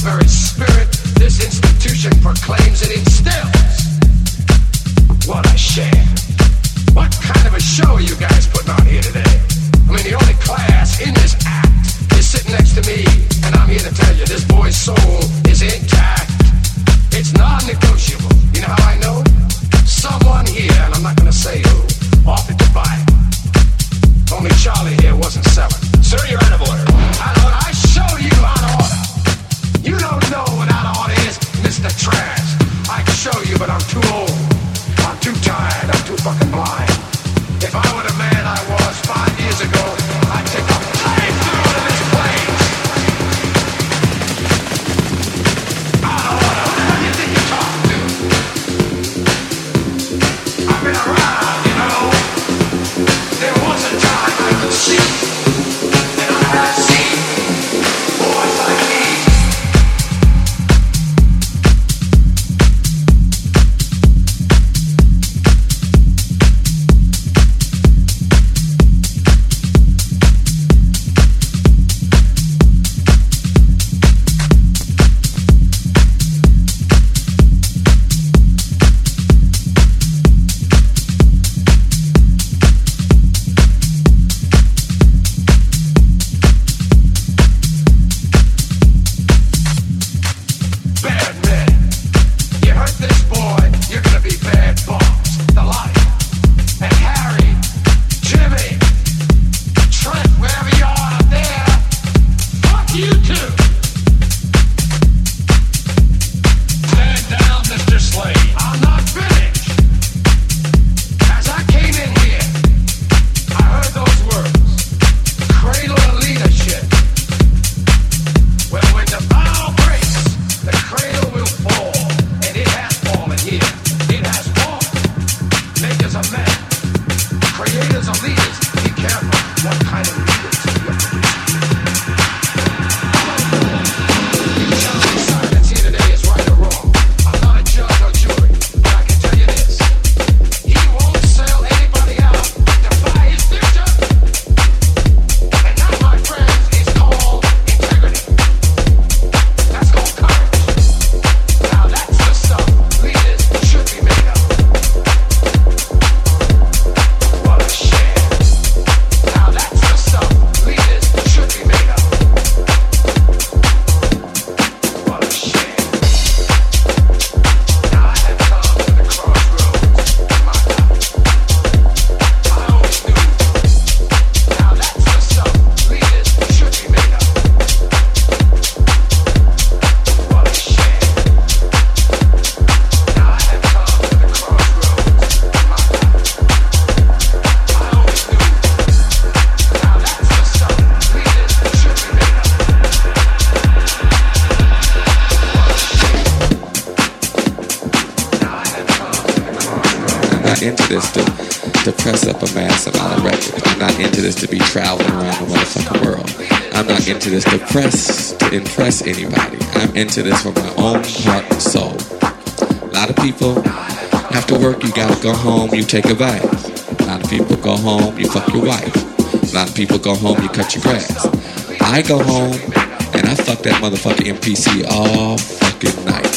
very spirit this institution proclaims, and it still into this for my own heart and soul. A lot of people, after work, you gotta go home, you take a bath. A lot of people go home, you fuck your wife. A lot of people go home, you cut your grass. I go home and I fuck that motherfucking MPC all fucking night.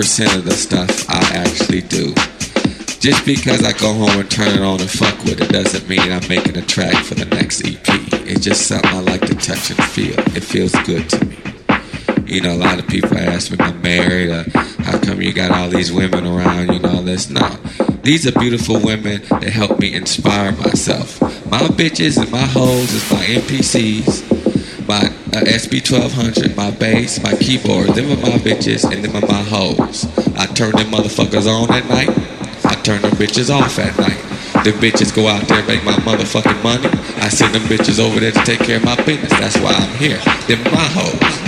10% of the stuff I actually do. Just because I go home and turn it on and fuck with it doesn't mean I'm making a track for the next EP. It's just something I like to touch and feel. It feels good to me. You know, a lot of people ask me, I'm married, uh, how come you got all these women around, you know, this? No. These are beautiful women that help me inspire myself. My bitches and my hoes is my MPCs, my uh, SP1200, my bass, my keyboard. Them are my bitches and them are my hoes. I turn them motherfuckers on at night. I turn them bitches off at night. Them bitches go out there and make my motherfucking money. I send them bitches over there to take care of my business. That's why I'm here. Them my hoes.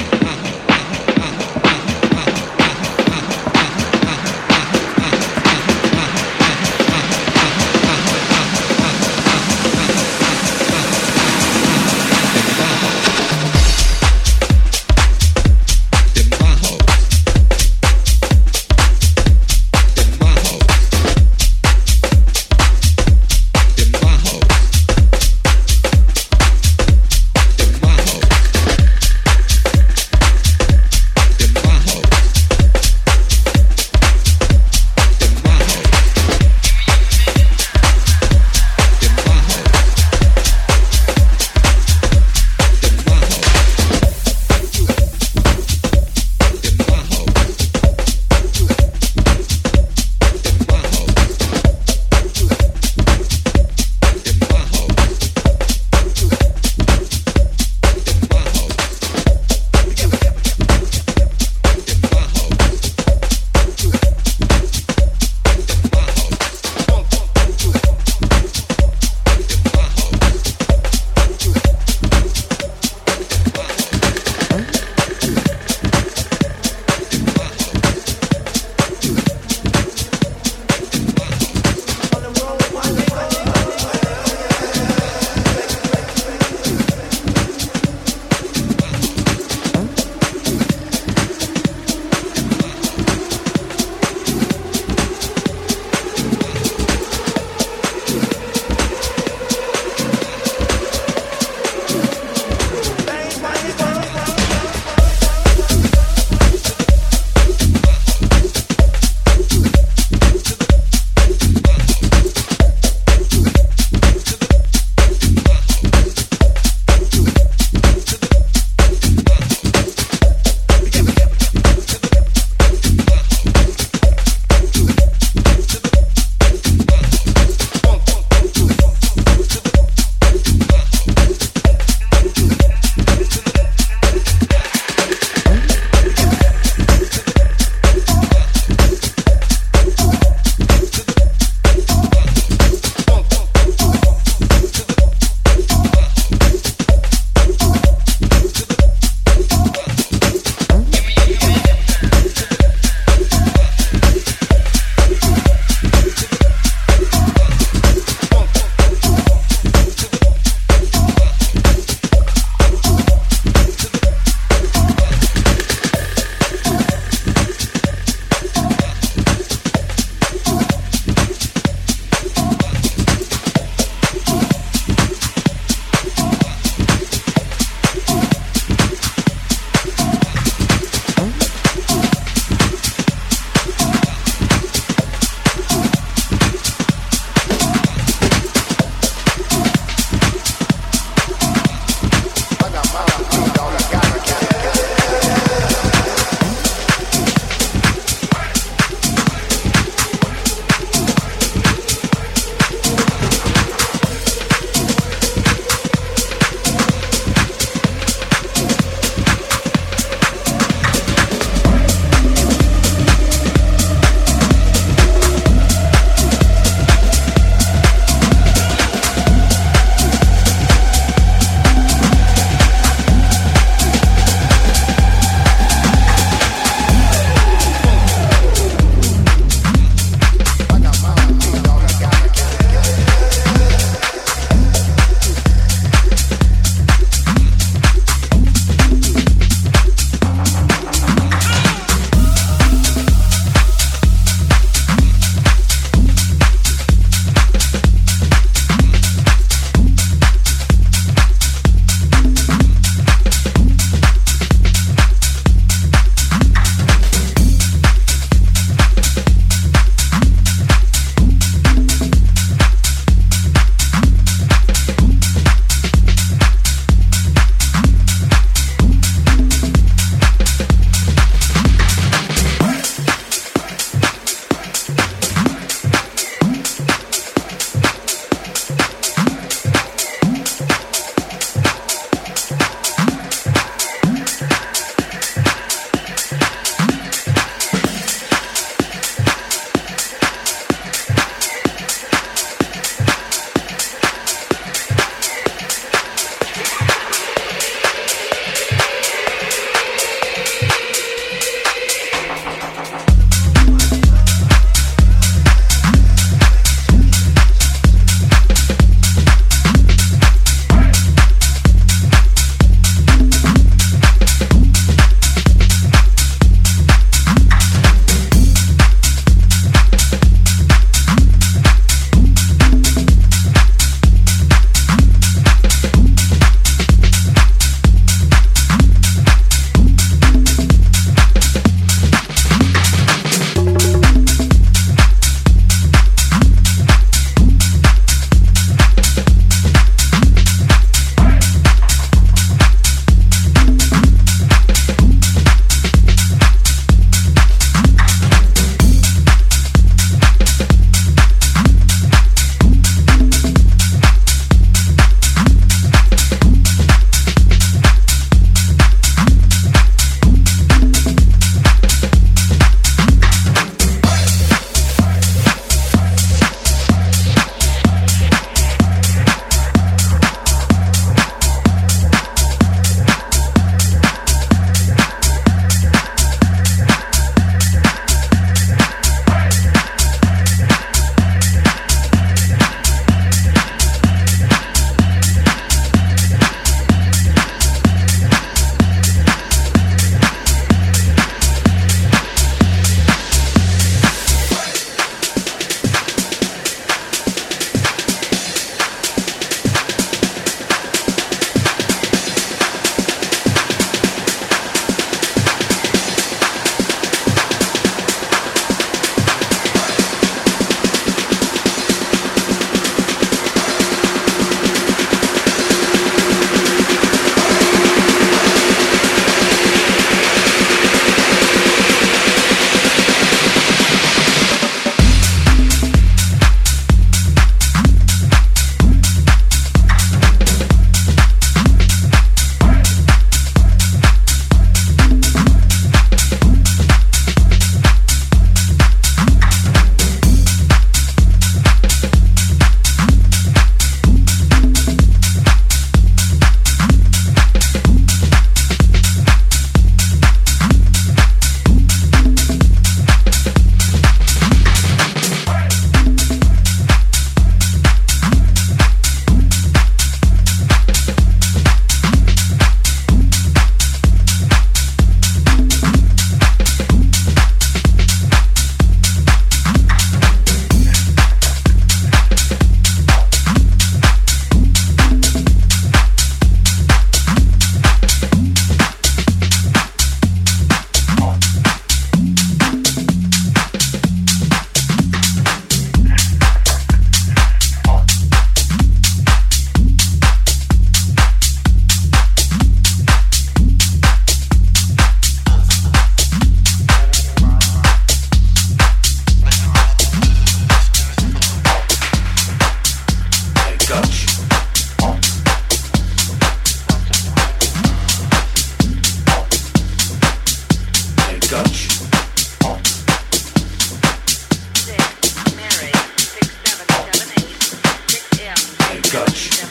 Scotch.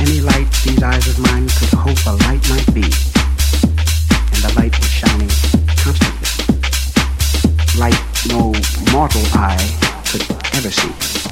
any light these eyes of mine could hope a light might be. And the light was shining constantly. Light no mortal eye could ever see.